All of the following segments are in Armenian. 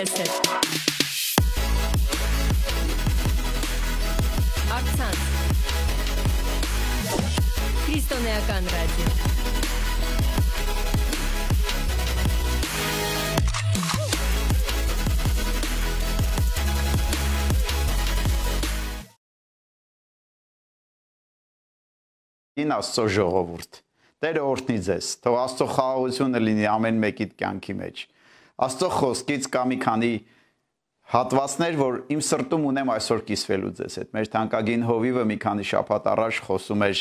հետ։ Արցանց։ Քրիստոնեական ռադիո։ Ին Աստծո ժողովուրդ։ Տերը օրհնի ձեզ։ Թող Աստծո խաղաղությունը լինի ամեն մեկիդ կյանքի մեջ։ Աստծո խոսքից կա մի քանի հատվածներ, որ իմ սրտում ունեմ այսօր կիսվելու ձեզ հետ։ Մեր թանկագին հովիվը մի քանի շաբաթ առաջ խոսում էր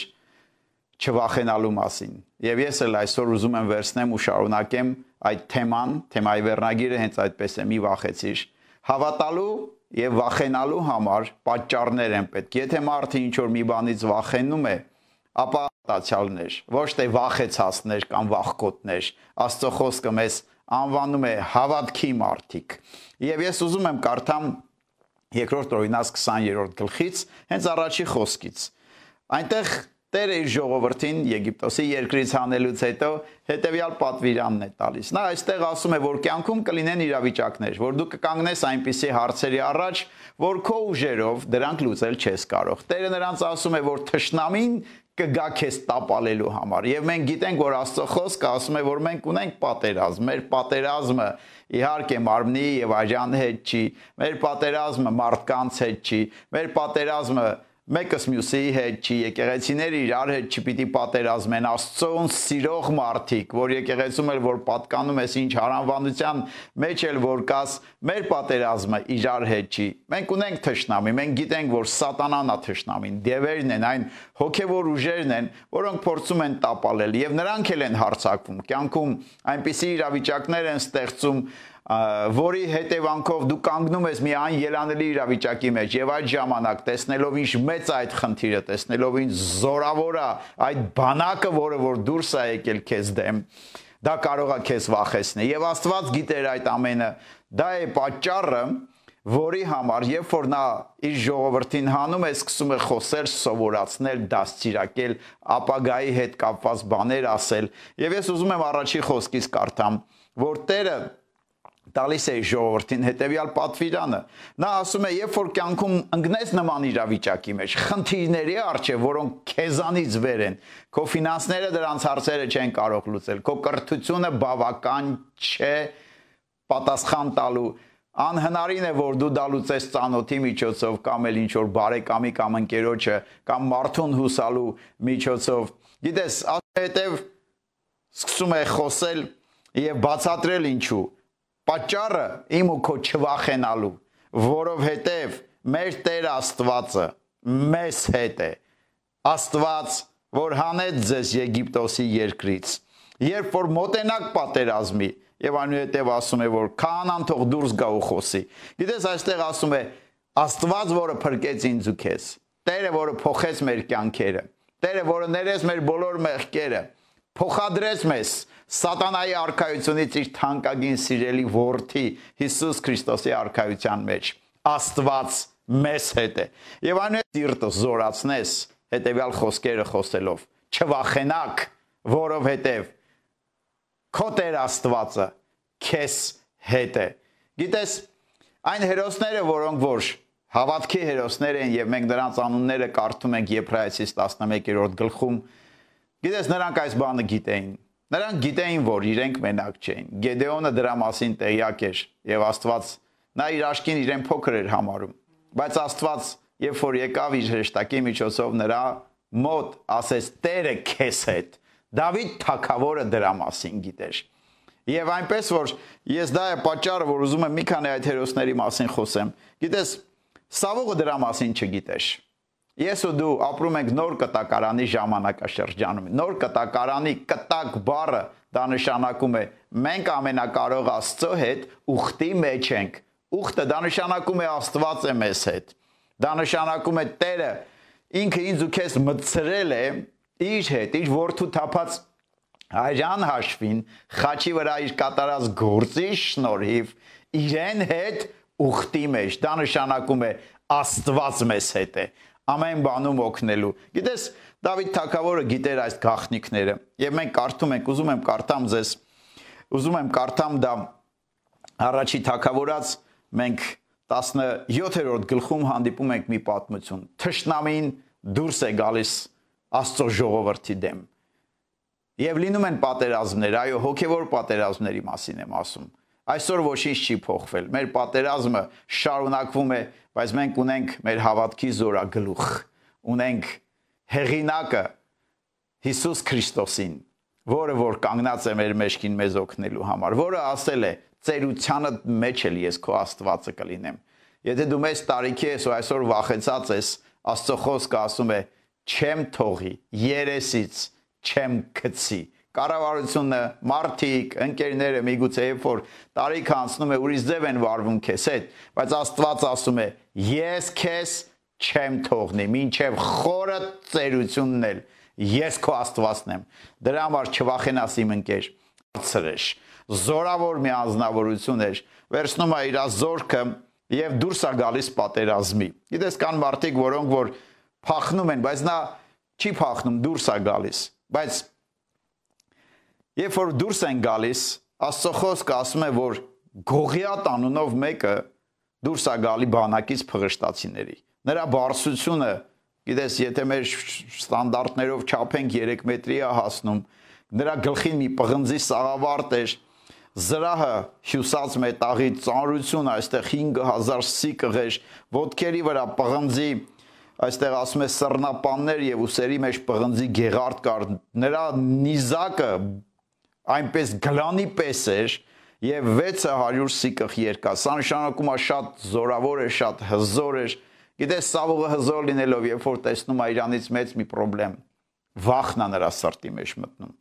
չվախենալու մասին։ Եվ ես էլ այսօր ուզում եմ վերցնեմ ու շարունակեմ այդ թեման, թեմայի վերնագիրը հենց այդպես է՝ մի վախեցիր։ Հավատալու եւ վախենալու համար պատճառներ են պետք։ Եթե մարդը ինչ որ մի բանից վախենում է, ապա տացյալներ, ոչ թե վախեցածներ կամ վախկոտներ։ Աստծո խոսքը մեզ անվանում է հավատքի մարդիկ։ Եվ ես ուզում եմ կարդամ երկրորդ օրինաց 20-րդ գլխից, հենց առաջի խոսքից։ Այնտեղ Տերը իր ժողովրդին Եգիպտոսի երկրից հանելուց հետո հետևյալ պատվիրանն է տալիս։ Նա այստեղ ասում է, որ կյանքում կլինեն իրավիճակներ, որ դու կկանգնես այնպիսի հարցերի առաջ, որ քո ուժերով դրանք լուծել չես կարող։ Տերը նրանց ասում է, որ թշնամին կգա քեզ տապալելու համար։ Եվ մենք գիտենք, որ Աստծո խոսքը ասում է, որ մենք ունենք պատերազմ։ Մեր պատերազմը իհարկե մարմնի եւ աջան հետ չի, մեր պատերազմը մարդկանց հետ չի, մեր պատերազմը մեկս մյուսի հետ չի, եկեղեցիները իրար հետ չպիտի պատերազմեն, Աստծոն սիրող մարդիկ, որ եկեղեցում էլ որ պատկանում ես ինչ հարանվանության մեջ էլ որ կաս, մեր պատերազմը իրար հետ չի։ Մենք ունենք թշնամի, մենք գիտենք, որ սատանան է թշնամին, դևերն են, այն հոգևոր ուժերն են, որոնք փորձում են տապալել եւ նրանք էլ են հարցակվում։ Կյանքում այնպիսի իրավիճակներ են ստեղծում, որի հետևանքով դու կանգնում ես մի անելանելի իրավիճակի մեջ եւ այդ ժամանակ տեսնելով ինչ մեծ այդ խնդիրը, տեսնելով ինչ զորավոր է այդ բանակը, որը որ դուրս է եկել քեզ դեմ, դա կարող է քեզ վախեցնել եւ Աստված գիտեր այդ ամենը։ Դա է պատճառը, որի համար երբ որ նա իր ժողովրդին հանում է, սկսում է խոսել, սովորացնել, դաստիարակել, ապագայի հետ կապված բաներ ասել։ Եվ ես ուզում եմ առաջի խոսքից կարդամ, որ Տերը տալիս է ժողովրդին հետեւյալ պատվիրանը։ Նա ասում է, երբ որ կյանքում ընկնես նման իրավիճակի մեջ, խնդիրների արժե, որոնք քեզանից վեր են, քո ֆինանսները դրանց հարցերը չեն կարող լուծել, քո կրթությունը բավական չէ պատասխան տալու անհնարին է որ դու դա լուծես ծանոթի միջոցով կամ էլ ինչ որ բարեկամի կամ ընկերոջը կամ մարդուն հուսալու միջոցով գիտես հետև սկսում է խոսել եւ բացատրել ինչու Պատճառը իմ ու քո չվախենալու, որովհետև մեր Տեր Աստվածը մեզ հետ է։ Աստված, որ հանեց ձեզ Եգիպտոսի երկրից։ Երբ որ մոտենակ պատերազմի, եւ այնուհետև ասում է, որ քահանան թող դուրս գա ու խոսի։ Գիտես, այստեղ ասում է Աստված, որը փրկեց ինձ ու քեզ։ Տերը, որը փոխեց մեր կյանքերը։ Տերը, որը ներեց մեր բոլոր մեղքերը, փոխադրեց մեզ սատանայի արխայությունից իր թանկագին սիրելի որդի Հիսուս Քրիստոսի արխայության մեջ Աստված մեզ հետ է եւ այն դիրտը զորացնես հետեւյալ խոսքերը խոսելով չվախենակ որովհետեւ քո Տեր Աստվածը քեզ հետ է գիտես այն հերոսները որոնք որ հավատքի հերոսներ են եւ մենք նրանց անունները կարդում ենք Եբրայեցիս 11-րդ գլխում գիտես նրանք այս բանը գիտեին Նրանք գիտեին, որ իրենք մենակ չէին։ Գեդեոնը դրա մասին տեղյակ էր եւ Աստված նա իր աշկին իրեն փոքր էր համարում։ Բայց Աստված, երբ որ եկավ իր հրեշտակի միջոցով նրա մոտ, ասեց. «Տերը քեզ հետ»։ Դավիթ թագավորը դրա մասին գիտեր։ Եվ այնպես որ ես դա է պատճառը, որ ուզում եմ մի քանի այդ հերոսների մասին խոսեմ։ Գիտես, Սավողը դրա մասին չգիտեր։ Ես ու դու ապրում ենք նոր կտակարանի ժամանակաշրջանում։ Նոր կտակարանի կտակ բառը դա նշանակում է մենք ամենակարող Աստծո հետ ուխտի մեջ ենք։ Ուխտը դա նշանակում է Աստված է մեզ հետ։ Դա նշանակում է Տերը ինքը ինձ ու քեզ մտցրել է իր հետ, իր որդու թափած հայրան հաշվին, խաչի վրա իր կատարած գործի շնորհիվ իրեն հետ ուխտի մեջ։ Դա նշանակում է Աստված մեզ հետ է ամեն բանում օգնելու։ Գիտես, Դավիթ թագավորը գիտեր այս գաղտնիքները, եւ մենք կարդում ենք, ուզում եմ կարդամ ձեզ, ուզում եմ կարդամ դա առաջի թակավորած մենք 17-րդ գլխում հանդիպում ենք մի պատմություն։ Թշնամին դուրս է գալիս Աստծո ժողովրդի դեմ։ Եվ լինում են պատերազմներ, այո, հոգևոր պատերազմների մասին եմ ասում։ Այսօր ոչինչ չի փոխվել։ Մեր պատերազմը շարունակվում է, բայց մենք ունենք մեր հավատքի զորագլուխ։ Ունենք հեղինակը Հիսուս Քրիստոսին, որը որ կանգնած է մեր մեջքին մեզ օգնելու համար, որը ասել է. «Ծերությանը մեջ էլ ես քո Աստվածը կլինեմ»։ Եթե դու մեծ տարիքի ես ու այսօր վախեցած ես, Աստծո խոսքը ասում է չեմ թողի երեսից չեմ գցի կառավարությունը մարտիկ ընկերները միգուցե երբ որ տարիքը անցնում է ուրիշ ձև են վարվում քեզ հետ բայց Աստված ասում է ես քեզ չեմ թողնի ինչև խորը ծերությունն էլ ես քո Աստվածն եմ դրա համար չվախենաս իմ ընկեր ցրեշ զորավոր մի անznավորություն էր վերցնում է իր զորքը եւ դուրս է գալիս պատերազմի գիտես կան մարդիկ որոնք որ փախնում են, բայց նա չի փախնում, դուրս է գալիս։ Բայց երբ որ դուրս են գալիս, Աստծո խոսքը ասում է, որ Գողիատ անունով մեկը դուրս է գալի բանակից փղշտացիների։ Նրա բարձությունը, գիտես, եթե մեր ստանդարտներով չափենք 3 մետրի է հասնում, նրա գլխին մի պղնձի սաղավարտ էր, զրահը հյուսած մետաղի ծանրություն այստեղ 5000 սիկղ էր, ոտքերի վրա պղնձի այստեղ ասում է սռնապաններ եւ ուսերի մեջ պղնձի գեղարդ կար նրա նիզակը այնպես գլանի պես էր եւ 600 սիկղ երկա սա նշանակում է շատ զորավոր է շատ հզոր էր գիտես սավուղը հզոր լինելով երբ որ տեսնում է իրանից մեծ մի խնդրեմ վախն է նրա սրտի մեջ մտնում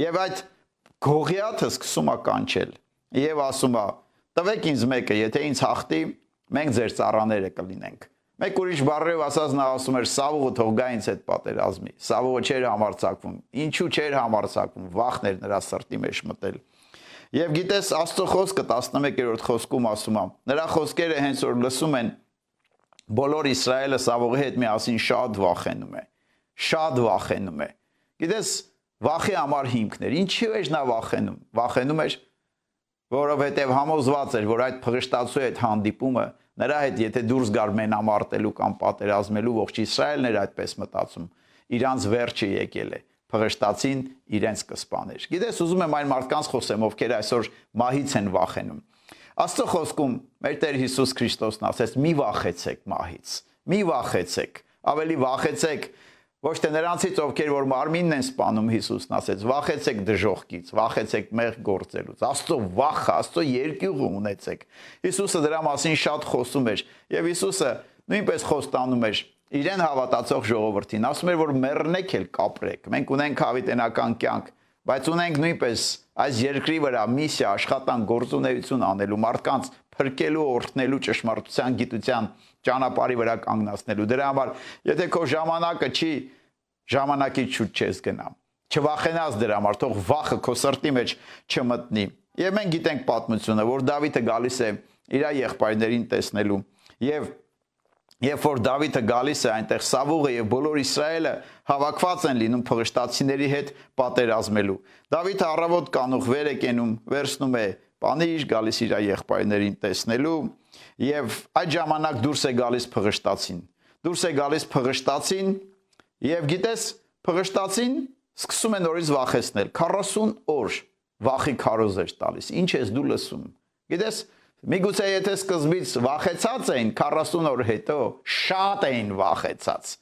եւ այդ գողիաթը սկսում է կանչել եւ ասում է տվեք ինձ մեկը եթե ինձ հաղթի մենք ձեր ծառաները կլինենք Մեկ ուրիշ բառերով ասած նա ասում էր Սավուղը թող գա ինձ հետ պատերազմի։ Սավուղը չէր համարցակվում։ Ինչու չէր համարցակվում։ Վախն էր նրա սրտի մեջ մտել։ Եվ գիտես Աստծո խոսքը 11-րդ խոսքում ասում է. նրա խոսքերը հենց որ լսում են բոլոր Իսրայելը Սավուղի հետ միասին շատ վախենում է։ Շատ վախենում է։ Գիտես վախի համար հիմքներ։ Ինչի էր նա վախենում։ Վախենում էր որովհետև համոզված էր, որ այդ փղշտացու հետ հանդիպումը Նրա հետ եթե դուրս գար մենամարտելու կամ պատերազմելու ողջ Իսրայելն էր այդպես մտածում, իրանց վերջը եկել է փղշտացին իրենց կսպաներ։ Գիտես, ուզում եմ այն մարդկանց խոսեմ, ովքեր այսօր մահից են վախենում։ Աստծո խոսքում մեր Տեր Հիսուս Քրիստոսն ասեց՝ մի վախեցեք մահից։ Մի վախեցեք, ավելի վախեցեք Ոչ թե նրանցից, ովքեր որ մարմինն են սپانում Հիսուսն ասեց, վախեցեք դժողքից, վախեցեք մեղ գործելուց։ Աստծո վախը, Աստծո երկյուղը ունեցեք։ Հիսուսը դրա մասին շատ խոսում էր, եւ Հիսուսը նույնպես խոստանում էր իրեն հավատացող ժողովրդին։ Ասում էր, որ մեռնեք էլ կապրեք։ Մենք ունենք հավիտենական կյանք, բայց ունենք նույնպես այս երկրի վրա միսիա, աշխատանք, գործունեություն անելու, մարդկանց փրկելու, օրհնելու ճշմարտության, գիտության ճանապարհի վրա կանգնացնելու։ Դրա համար, եթե քո ժամանակը չի ժամանակից շուտ չես գնա։ Չվախենաս դրա համար, թող վախը քո սրտի մեջ չմտնի։ Եվ մենք գիտենք պատմությունը, որ Դավիթը գալիս է իր եղբայրներին տեսնելու եւ Երբ որ Դավիթը գալիս է այնտեղ Սավուղը եւ բոլոր Իսրայելը հավաքված են լինում փղշտացիների հետ պատերազմելու։ Դավիթը առավոտ կանուխ վեր է կենում, վերցնում է պանիր, գալիս իր եղբայրներին տեսնելու եւ այդ ժամանակ դուրս է գալիս փղշտացին։ Դուրս է գալիս փղշտացին եւ գիտես փղշտացին սկսում է նորից վախեցնել 40 օր վախի քարոզ էր տալիս։ Ինչ ես դու լսում։ Գիտես, միգուցե եթե սկզբից վախեցած էին 40 օր հետո շատ էին վախեցած։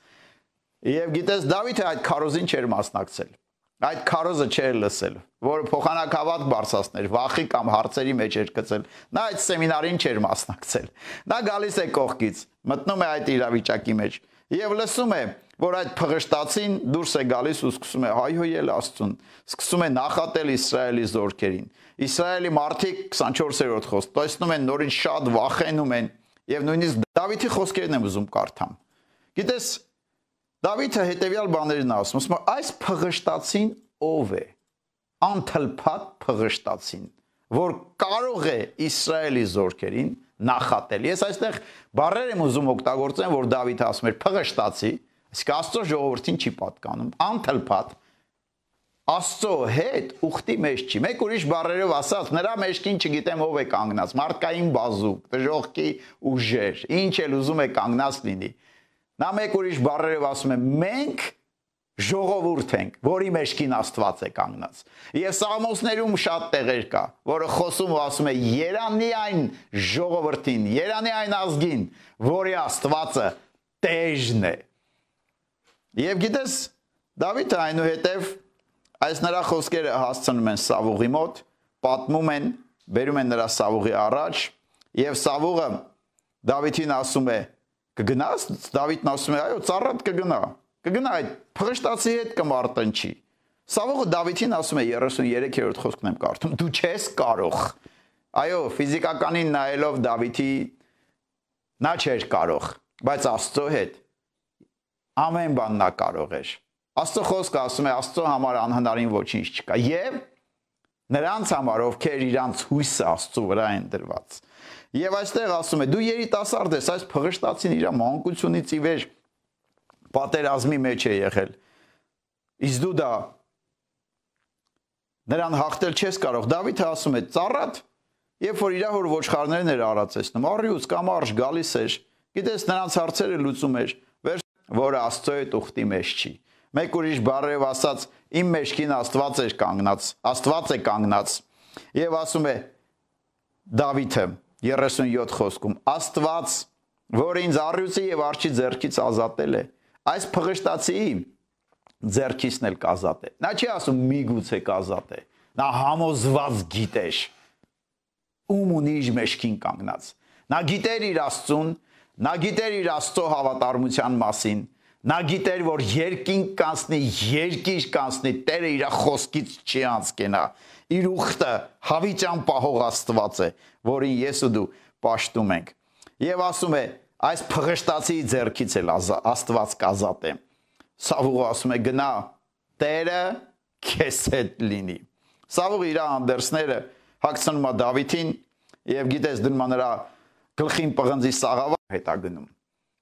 Եվ գիտես Դավիթը այդ քարոզին չէր մասնակցել այդ քարոզը չէր լսել, որը փոխանակավատ բարձրացներ, վախի կամ հարցերի մեջ էր գցել։ Նա այդ սեմինարին չէր մասնակցել։ Նա գալիս է կողքից, մտնում է այդ իրավիճակի մեջ եւ լսում է, որ այդ փղշտացին դուրս է գալիս ու սկսում է հայհոյել Աստծուն, սկսում է նախատել Իսրայելի զորքերին։ Իսրայելի մարդիկ 24-րդ խոսք տեսնում են նորին շատ վախենում են եւ նույնիսկ Դավիթի խոսքերն եմ ուզում կարդամ։ Գիտես, Դավիթը հետեւյալ բաներն ասում, ասում այս փղշտացին ով է։ Անթլփատ փղշտացին, որ կարող է Իսրայելի զորքերին նախատել։ Ես այստեղ բառեր եմ ուզում օգտագործեմ, որ Դավիթը ասում էր փղշտացի, իսկ Աստծո ժողովրդին չի պատկանում, անթլփատ Աստծո հետ ուխտի մեջ չի։ Մեկ ուրիշ բառերով ասած, նրա մեջքին չգիտեմ ով է կանգնած, մարդկային բազուկ, դժողքի ուժեր, ինչ էլ ուզում է կանգնած լինի։ Նա մեկ ուրիշ բառերով ասում է. մենք ժողովուրդ ենք, որի մեջքին Աստված է կանգնած։ Եվ Սաղմոսներում շատ տեղեր կա, որը խոսում ու ասում է. Երանի այն ժողովրդին, երանի այն ազգին, որի Աստվածը տեժն է։ Եվ գիտես, Դավիթը այնուհետև այս նրա խոսքերը հասցնում են Սավուղի մոտ, պատմում են, բերում են նրա Սավուղի առաջ, եւ Սավուղը Դավիթին ասում է. Կգնաս Դավիթն ասում է այո ծառատ կգնա կգնա այդ փղշտացի հետ կմարտնչի Սավողը Դավիթին ասում է 33-րդ խոսքն եմ կարդում դու չես կարող այո ֆիզիկականին նայելով Դավիթի նա չէր կարող բայց Աստծո հետ ամեն բան նա կարող էր Աստծո խոսքը ասում է Աստծո համար անհնարին ոչինչ չկա եւ նրանց համար ովքեր իրանց հույսը Աստծո վրա են դրված Եվ այստեղ ասում է դու երիտասարդ ես, այս փղշտացին իր մանկությունից ի վեր պատերազմի մեջ է եղել։ Իսկ դու դա նրան հաղթել չես կարող։ Դավիթը ասում է ծառատ, երբ որ իր հոր ոչխարներն էր արածեցնում, առյուծ կամ արժ գալիս էր, գիտես նրանց հարցերը լուծում էր, որը Աստծո հետ ուխտի մեջ չի։ Մեկ ուրիշ բառերով ասած, իմ մեջքին Աստված էր կանգնած, Աստված է կանգնած։ Եվ ասում է Դավիթը 37 խոսքում Աստված, որ ինձ առյուծի եւ արջի ձեռքից ազատել է, այս փղշտացի ձեռքիցն էլ կազատե։ Նա չի ասում միգուցե կազատե։ Նա համոզված գիտեր ում ունի իր մեջքին կանգնած։ Նա գիտեր իր Աստծուն, նա գիտեր իր Աստծո հավատարմության մասին, նա գիտեր, որ երկինք կանցնի, երկիր կանցնի, Տերը իր խոսքից չի անցկենա իր ուխտը հավիճան պահող Աստված է, որին ես ու դու պաշտում ենք։ Եվ ասում է, այս փղշտացի ձեռքից էլ Աստված կազատե։ Սավուղը ասում է գնա, Տերը քեզ հետ լինի։ Սավուղը իր անդերսները հակցնում է Դավիթին եւ գիտես դնում նրա գլխին պղնձի սաղավա հետա գնում։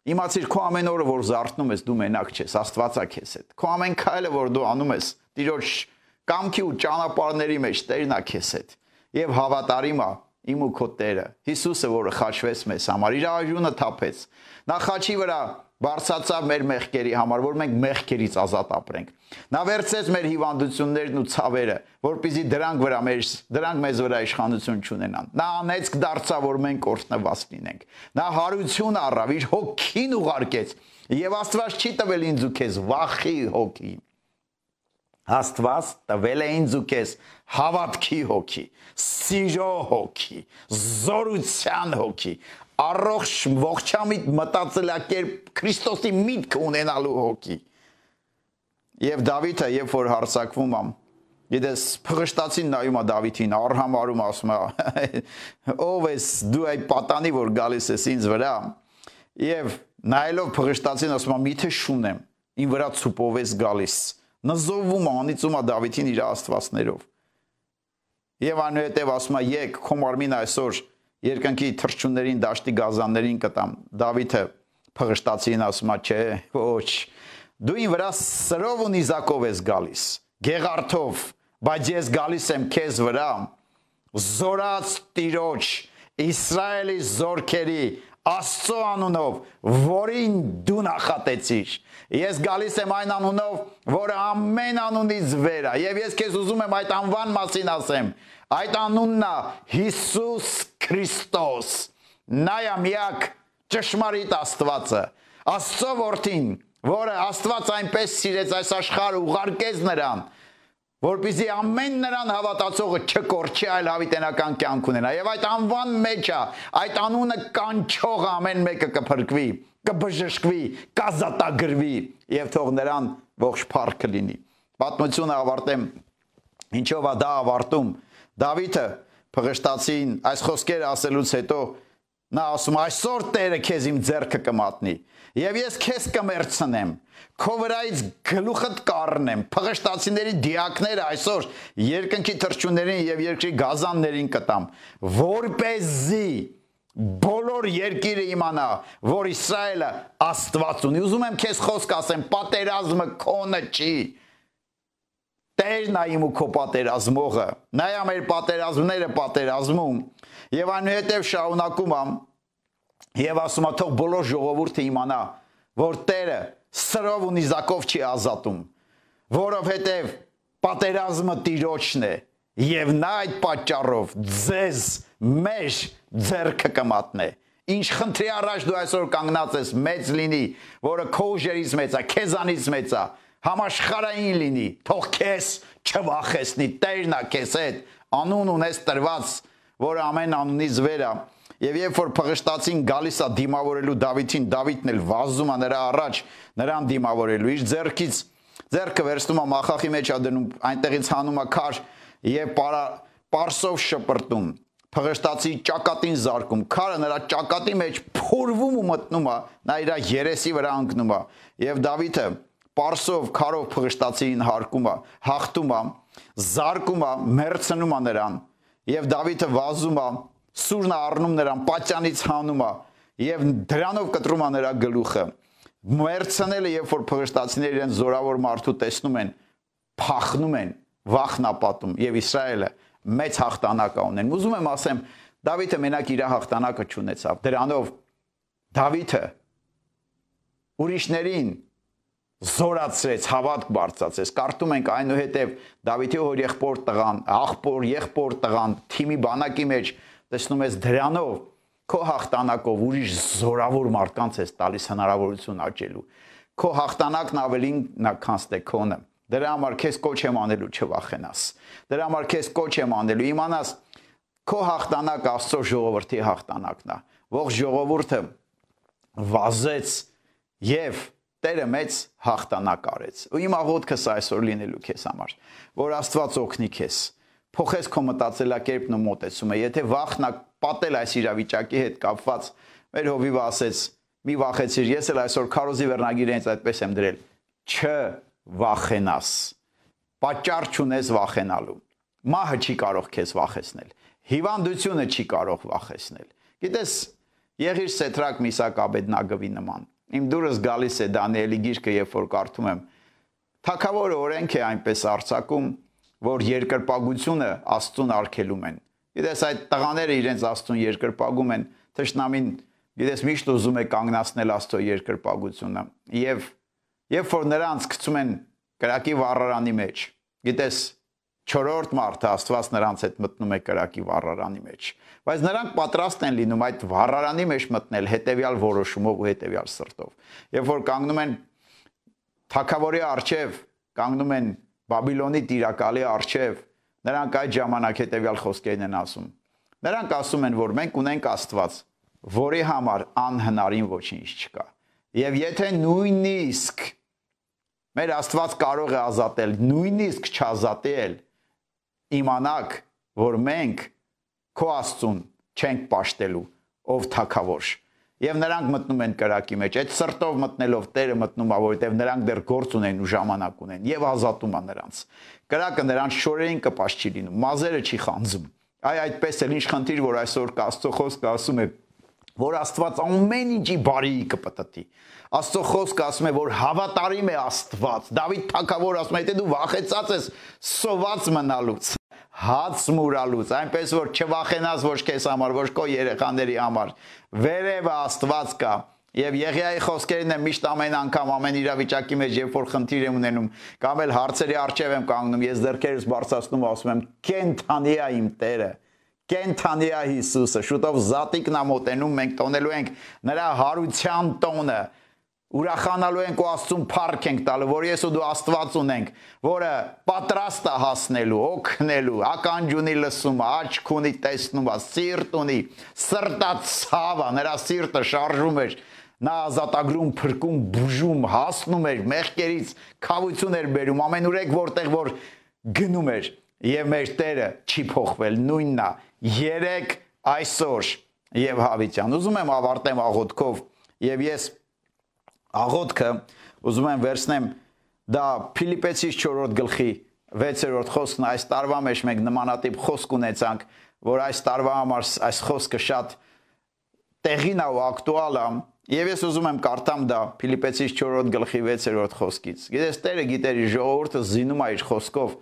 Իմացիր քո ամեն օրը որ զարթնում ես դու մենակ չես, Աստվածա քեզ հետ։ Քո ամեն քայլը որ դու անում ես, Տիրոջ կամքի ու ճանապարհների մեջ Տերն է քեզ հետ եւ հավատարիմա իմ ու քո Տերը Հիսուսը որը խաչվեց մեզ համար իր արյունը թափեց նա խաչի վրա բարձացավ մեր մեղքերի համար որ մենք մեղքերից ազատ ապրենք նա վերցեց մեր հիվանդություններն ու ցավերը որպիսի դրանք վրա մեր դրանք մեզ վրա իշխանություն չունենան նա անեցք դարձավ որ մենք օրհնված լինենք նա հարություն առավ իր հոգին ուղարկեց եւ Աստված չի տվել ինձ ու քեզ վախի հոգի Աստված տվել է ինձ ու քեզ հավատքի հոգի, սիրո հոգի, զորության հոգի, առողջ ողջամիտ մտածելակերպ Քրիստոսի միտք ունենալու հոգի։ Եվ Դավիթը, երբ որ հարցակվում ամ, Գիտես, փղշտացին նայում է Դավիթին, արհամարում ասում է. «Ով ես դու այդ պատանի, որ գալիս ես ինձ վրա»։ Եվ նայելով փղշտացին ասում է. «Միթե շունեմ, ին վրա ցուպով ես գալիս»։ նզովում անիծում է Դավիթին իր աստվածներով։ Եվ անհետև ասում է եկ քո մարմին այսօր երկնքի թրջուններին դաշտի գազաններին կտամ։ Դավիթը փղշտացին ասում է չէ, ոչ։ Դու ին վրա սրով ու նիզակով ես գալիս, գեղարթով, բայց ես գալիս եմ քեզ վրա զորած տիրոջ Իսրայելի զորքերի Աստծո անունով, որին դու նախատեցիր։ Ես գալիս եմ այն անունով, որը ամեն անունից վեր է, եւ ես քեզ ուզում եմ այդ անվան մասին ասեմ։ Այդ անունն է Հիսուս Քրիստոս։ Նա է միակ ճշմարիտ Աստվածը։ Աստծո որդին, որը Աստված այնպես սիրեց այս աշխարհը, ուղարկեց նրան, որպեսզի ամեն նրան հավատացողը չկորչի, այլ հավիտենական կյանք ունենա։ Եվ այդ անվան մեջ է, այդ անունը կանչող ամեն մեկը կփրկվի, կբժշկվի, կազատագրվի եւ թող նրան ողջ փառքը լինի։ Պատմությունը ավարտեմ։ Ինչով է դա ավարտում։ Դավիթը փղշտացին այս խոսքերը ասելուց հետո նա ասում այսօր Տերը քեզ իմ ձեռքը կմատնի եւ ես քեզ կմերցնեմ քո վրայից գլուխդ կառնեմ փղշտացիների դիակները այսօր երկնքի թրջուններին եւ երկրի գազաններին կտամ որպեսզի բոլոր երկիրը իմանա որ Իսրայելը Աստված ունի ուզում եմ քեզ խոսք ասեմ պատերազմը քոնը չի Տերն է իմ ու քո պատերազմողը։ Նայա մեր պատերազմները պատերազմում եւ այնուհետեւ շարունակում ամ եւ ասում ա թող բոլոր ժողովուրդը իմանա, որ Տերը սրով ու նիզակով չի ազատում, որովհետեւ պատերազմը տիրոջն է եւ նա այդ պատճառով ձեզ մեր ձեռքը կմատնե ինչ խնդրի առաջ դու այսօր կանգնած ես մեծ լինի որը քո ուժերից մեծ է քեզանից մեծ է համաշխարային լինի թող քեզ չվախեցնի տերն է քեզ հետ անուն ունես տրված որը ամեն անունից վեր է Եվ երբ որ փղշտացին գալիս է դիմավորելու Դավիթին, Դավիթն էլ վազում է նրա առաջ, նրան դիմավորելու իր ձեռքից ձեռքը վերցնում է մախախի մեջ ա դնում, այնտեղից հանում է քար եւ պարա պարսով շպրտում փղշտացի ճակատին զարկում քարը նրա ճակատի մեջ փորվում ու մտնում է նա իր երեսի վրա ընկնում է եւ Դավիթը պարսով քարով փղշտացին հարկում է հաղթում է զարկում է մերցնում է նրան եւ Դավիթը վազում է սուրնը առնում նրան պատյանից հանում է եւ դրանով կտրում է նրա գլուխը մերցնելը երբ որ փղշտացիները իրեն զորավոր մարդու տեսնում են փախնում են վախնապատում եւ Իսրայելը մեծ հաղթանակ ունեն։ Ուզում եմ ասեմ, Դավիթը մենակ իր հաղթանակը չունեցավ։ Դրանով Դավիթը ուրիշներին զորացրեց, հավատք բարձրացրեց։ Կարդում ենք այնուհետև Դավիթի հոր եղբոր տղան, աղբոր եղբոր տղան թիմի բանակի մեջ տեսնում ես դրանով քո հաղթանակով ուրիշ զորավոր մարդկանց ես տալիս հնարավորություն աճելու։ Քո հաղթանակն ավելին նա քան ստեքոնը։ Դրա համար քեզ կոչ եմ անելու չվախենաս։ Դրա համար քեզ կոչ եմ անելու իմանաս քո հաղթանակ Աստծո ժողովրդի հաղթանակն է։ Ողջ ժողովուրդը վազեց եւ Տերը մեծ հաղթանակ արեց։ Ու իմ աղոթքս այսօր լինելու քեզ համար, որ Աստված օգնի քեզ փոխես քո մտածելակերպն ու մոտեցումը։ Եթե վախնա պատել այս իրավիճակի հետ կապված, մեր հովիվը ասեց՝ մի վախեցիր, ես էլ այսօր քարոզի վերնագիրը ինձ այդպես եմ դրել։ Չ վախենաս։ Պատճառ չունես վախենալու։ Մահը չի կարող քեզ վախեցնել։ Հիվանդությունը չի կարող վախեցնել։ Գիտես, եղիր Սեթրակ Միսակ Աբեդնագովի նման։ Իմ դուրս գալիս է Դանիելի գիրքը, երբ որ կարդում եմ։ Թակավորը օրենք է այնպես արྩակում, որ երկրպագությունը Աստծուն արգելում են։ Գիտես այդ տղաները իրենց Աստծուն երկրպագում են, թշնամին գիտես միշտ ուզում է կանգնացնել Աստծո երկրպագությունը։ Եվ Երբ որ նրանց գցում են կրակի վառարանի մեջ, գիտես, չորրորդ մարդը Աստված նրանց հետ մտնում է կրակի վառարանի մեջ, բայց նրանք պատրաստ են լինում այդ վառարանի մեջ մտնել հետեւյալ որոշումով ու հետեւյալ սրտով։ Երբ որ կանգնում են Թագավորի արչև, կանգնում են Բաբիլոնի տիրակալի արչև, նրանք այդ ժամանակ հետեւյալ խոսքերն են ասում։ Նրանք ասում են, որ մենք ունենք Աստված, որի համար անհնարին ոչինչ չկա։ Եվ եթե նույնիսկ Մեր Աստված կարող է ազատել, նույնիսկ չազատել։ Իմանաք, որ մենք քո Աստծուն չենք աշտելու, ով թակավոր։ Եվ նրանք մտնում են կրակի մեջ։ Այդ սրտով մտնելով Տերը մտնում է, որովհետև նրանք դեռ գործ ունեն ու ժամանակ ունեն եւ ազատում է նրանց։ Կրակը նրանց շորերին կպաշ չի լինում, մազերը չի խանձում։ Այ այդպես էլ ինչ խնդիր, որ այսօր Աստծո խոսքը ասում է, որ Աստված ամեն ինչի բարի կպտտի։ Աստծո խոսքը ասում է, որ հավատարիմ է Աստված։ Դավիթ թագավոր ասում է, եթե դու վախեցած ես սոված մնալուց, հաց մուրալուց, այնպես որ չվախենաս ոչ քեզ համար, ոչ քո երեխաների համար։ Վերևը Աստված կա։ Եվ Եղիայի խոսքերն են միշտ ամեն անգամ ամեն իրավիճակի մեջ, երբ որ խնդիր եմ ունենում, կամ էլ հարցերի առջև եմ կանգնում, ես ձեռքերս բարձրացնում ասում եմ՝ «Կենթանի է իմ Տերը»։ Կենթանի է Հիսուսը։ Շուտով զատիկն է մոտենում, մենք տոնելու ենք նրա հարության տոնը ուրախանալու ենք ու Աստծուն փառք ենք տալու, որ ես ու դու Աստված ունենք, որը պատրաստ է հասնելու, օգնելու, ականջ ունի լսում, աչք ունի տեսնում, սիրտ ունի, սրտա ցավը, նրա սիրտը շարժում էր, նա ազատագրում, փրկում, բուժում, հասնում էր մեղքերից, խավություն էր բերում, ամենուրեք որտեղ որ գնում էր, եւ մեր Տերը չի փոխվել, նույնն է, երեք այսօր եւ հավիտյան։ Ուզում եմ ավարտեմ աղոթքով եւ ես աղոթքը ուզում եմ վերցնեմ. Դա Ֆիլիպեցիս 4-րդ գլխի 6-րդ խոսքն այս տարվա մեջ մենք նմանատիպ խոսք ունեցանք, որ այս տարվա համար այս խոսքը շատ տեղին է ու ակտուալ է Եվ ես ուզում եմ կարդամ դա Ֆիլիպեցիս 4-րդ գլխի 6-րդ խոսքից։ Գիտես, Տերը գիտեր իր ժողովուրդը զինում է իր խոսքով։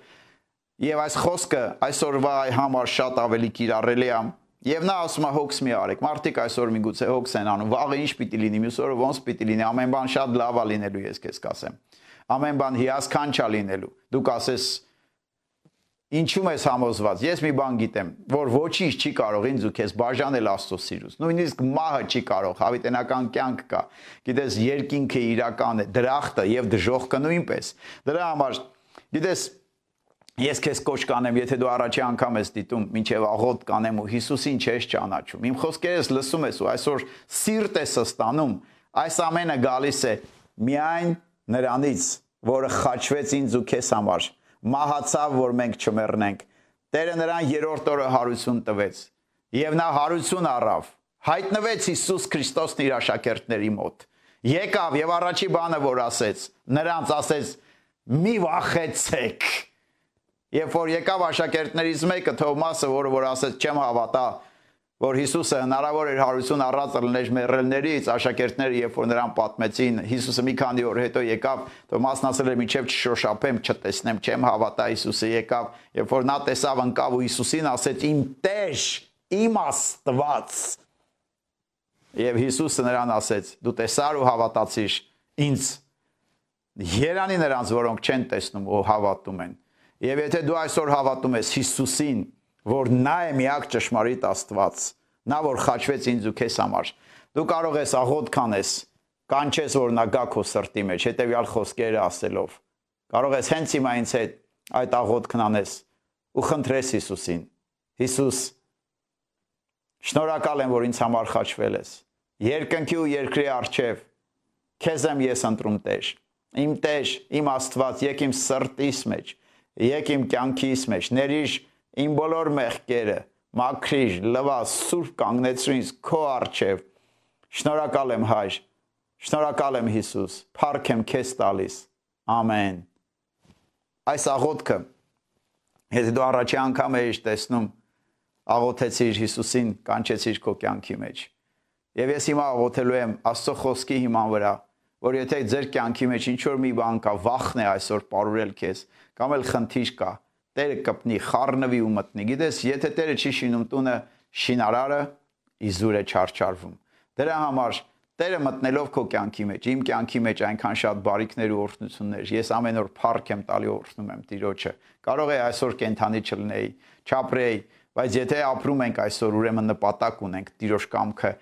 Եվ այս խոսքը այսօրվա համար շատ ավելի կիրառելի է։ Եվ նա ասում է հոգս մի արեք։ Մարդիկ այսօր միգուցե հոգս են անում։ Վաղը ինչ պիտի լինի, մյուս օրը ոնց պիտի լինի։ Ամեն բան շատ լավ է լինելու, ես քեզ կասեմ։ Ամեն բան հիասքանչ է լինելու։ Դու կասես Ինչու ես համոզված։ Ես մի բան գիտեմ, որ ոչինչ չի կարող ինձ ու քեզ բաժանել Աստծո սիրուց։ Նույնիսկ մահը չի կարող, հավիտենական կյանք կա։ Գիտես, երկինքը իրական է, դրախտը եւ դժողքը նույնպես։ Դրա համար գիտես Ես քեզ կոչ կանեմ, եթե դու առաջի անգամ ես դիտում, ինչև աղոտ կանեմ ու Հիսուսին չես ճանաչում։ Իմ խոսքերս լսում ես ու այսօր սիրտ ես ստանում։ Այս ամենը գալիս է միայն նրանից, որը խաչվեց ինձ ու քեզ համար մահացավ, որ մենք չմեռնենք։ Տերը նրան երրորդ օրը հարություն տվեց։ Եվ նա հարություն առավ։ Հայտնվեց Հիսուս Քրիստոսն իր աշակերտների մոտ։ Եկավ եւ առաջի բանը որ ասեց, նրանց ասեց. «Մի վախեցեք»։ Երբ որ եկավ աշակերտներից մեկը Թովմասը, որը որ ասեց, «Չեմ հավատա», որ Հիսուսը հնարավոր էր հարություն առած լիներ մեռելներից, աշակերտները երբ որ նրան պատմեցին, Հիսուսը մի քանի օր հետո եկավ, Թոմասն ասել էր՝ «Միջև չշոշափեմ, չտեսնեմ, չեմ հավատա»։ Հիսուսը եկավ, երբ որ նա տեսավ ընկավ ու Հիսուսին ասեց՝ «Իմ Տեր, իմ Աստված»։ Եվ Հիսուսը նրան ասեց. «Դու տեսար ու հավատացիր ինձ»։ Երանի նրանց, որոնք չեն տեսնում ու հավատում են։ Եվ եթե դու այսօր հավատում ես Հիսուսին, որ նա է միակ ճշմարիտ Աստված, նա որ խաչվեց ինձ ու քեզ համար։ Դու կարող ես աղոտ կանես, կանչես որ նա գա քո սրտի մեջ, հետեւյալ խոսքերը ասելով։ Կարող ես հենց հիմա ինձ հետ այդ աղոտ կնանես ու խնդրես Հիսուսին։ Հիսուս, շնորհակալ եմ, որ ինձ համար խաչվել ես։ Երկնքի ու երկրի արչև քեզ եմ ես ընտրում Տեր։ Իմ Տեր, իմ Աստված, եկ իմ սրտիս մեջ, եկ իմ կյանքիս մեջ, ներիշ իմ բոլոր մեղքերը, մաքրիր, լվա, սուրբ կանգնեցրու ինձ քո արչև։ Շնորհակալ եմ հայր։ Շնորհակալ եմ Հիսուս։ Փառք եմ քեզ տալիս։ Ամեն։ Այս աղոթքը եթե դու առաջի անգամ ես տեսնում աղոթեցիր Հիսուսին, կանչեցիր քո կյանքի մեջ։ Եվ ես հիմա աղոթելու եմ Աստծո խոսքի հիման վրա, որ եթե ձեր կյանքի մեջ ինչ որ մի բան կա, վախն է այսօր ապարուրել քեզ, կամ էլ խնդիր կա, Տերը կպնի, խառնվի ու մտնի։ Գիտես, եթե Տերը չի շինում տունը, շինարարը իզուր է չարչարվում։ Դրա համար Տերը մտնելով քո կյանքի մեջ, իմ կյանքի մեջ այնքան շատ բարիքներ ու օրհնություններ, ես ամեն օր փառք եմ տալի օրհնում եմ Տիրոջը։ Կարող է այսօր կենթանի չլնեի, չապրեի, բայց եթե ապրում ենք այսօր, ուրեմն նպատակ ունենք Տիրոջ կամքը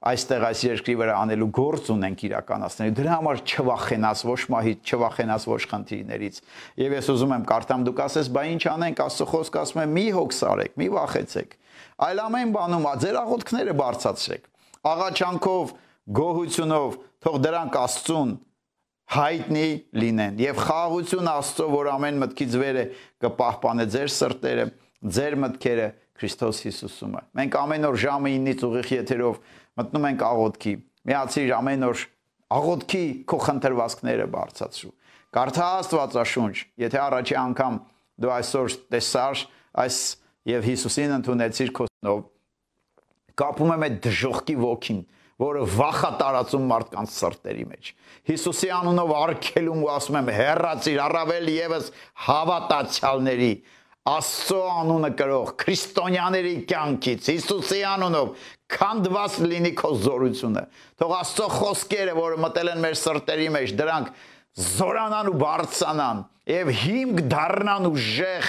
այստեղ այս երկրի վրա անելու գործ ունենք իրականացնելու։ Դրա համար չվախենաս ոչ մահից, չվախենաս ոչ խնդիրներից։ Եվ ես ուզում եմ կարդամ դուք ասես, բա ինչ անենք, Աստծո խոսքը ասում է՝ մի հոգս արեք, մի վախեցեք։ Այլ ամեն բանում ձեր աղոթքները բարձացրեք։ Աղաչանքով, գոհությունով, թող դրանք Աստծուն հայտնի լինեն եւ խաղաղություն Աստծո, որ ամեն մտքից վեր է կպահպանե ձեր սրտերը, ձեր մտքերը Քրիստոս Հիսուսումը։ Մենք ամեն օր ժամը 9-ից ուղիղ եթերով մտնում ենք աղոթքի։ Միացիր ամեն օր աղոթքի քո խնդրվածքները բարձացրու։ Կարդա Աստվածաշունչ, եթե առաջի անգամ դու այսօր տեսար այս եւ Հիսուսին ընդունեցիր քո նով կապում եմ այդ դժողքի ոգին, որը վախա տարածում մարդկանց սրտերի մեջ։ Հիսուսի անունով արգելում ու ասում եմ հեռացիր առավել եւս հավատացյալների Աստծո անունը կրող քրիստոնյաների կյանքից Հիսուսի անունով քանդված լինի քո զորությունը։ Թող Աստծո խոսքերը, որը մտել են մեր սրտերի մեջ, դրանք զորանան ու բարձրանան եւ հիմք դառնան ուժեղ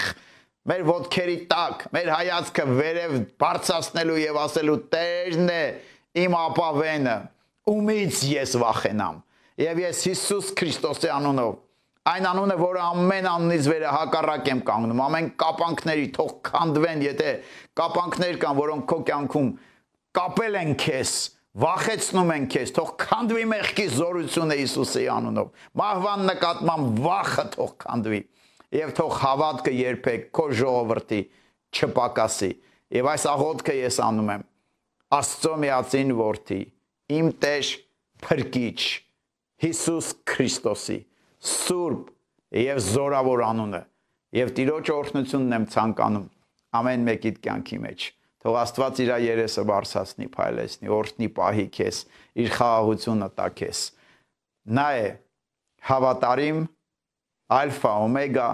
մեր ոտքերի տակ, մեր հայացքը վերև բարձրացնելու եւ ասելու Տերն է իմ ապավենը, ումից ես վախենամ։ Եվ ես Հիսուս Քրիստոսի անունով Այն անունը, որը ամեն անունից վերը հակառակ եմ կանգնում, ամեն կապանքների թող քանդվեն, եթե կապանքներ կան, որոնք քո կյանքում կապել են քեզ, վախեցնում են քեզ, թող քանդվի մեղքի զորությունը Հիսուսի անունով։ Մահվան նկատմամբ վախը թող քանդվի եւ թող հավատքը երբեք քո ժողովրդի չպակասի։ Եվ այս աղոթքը ես անում եմ. Աստծո միածին որդի, իմ Տեր փրկիչ Հիսուս Քրիստոսի սուրբ եւ զորավոր անունը եւ Տիրոջ օրհնությունն եմ ցանկանում ամեն մեկիդ կյանքի մեջ Թող Աստված իր երեսը բարձրացնի, փայլեցնի, օրհնի, պահի քեզ, իր խաղաղությունը տա քեզ։ Նա է հավատարիմ, ալֆա, օմեգա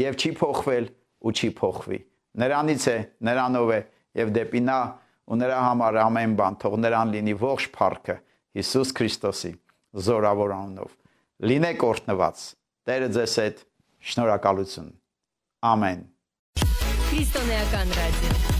եւ չի փոխվել ու չի փոխվի։ Նրանից է, նրանով է եւ դեպի նա ու նրա համար ամեն բան թող նրան լինի ողջ փառքը Հիսուս Քրիստոսի զորավոր անունով։ Լինեք օրհնված։ Տերը ձեզ հետ շնորհակալություն։ Ամեն։ Քրիստոնեական ռադիո։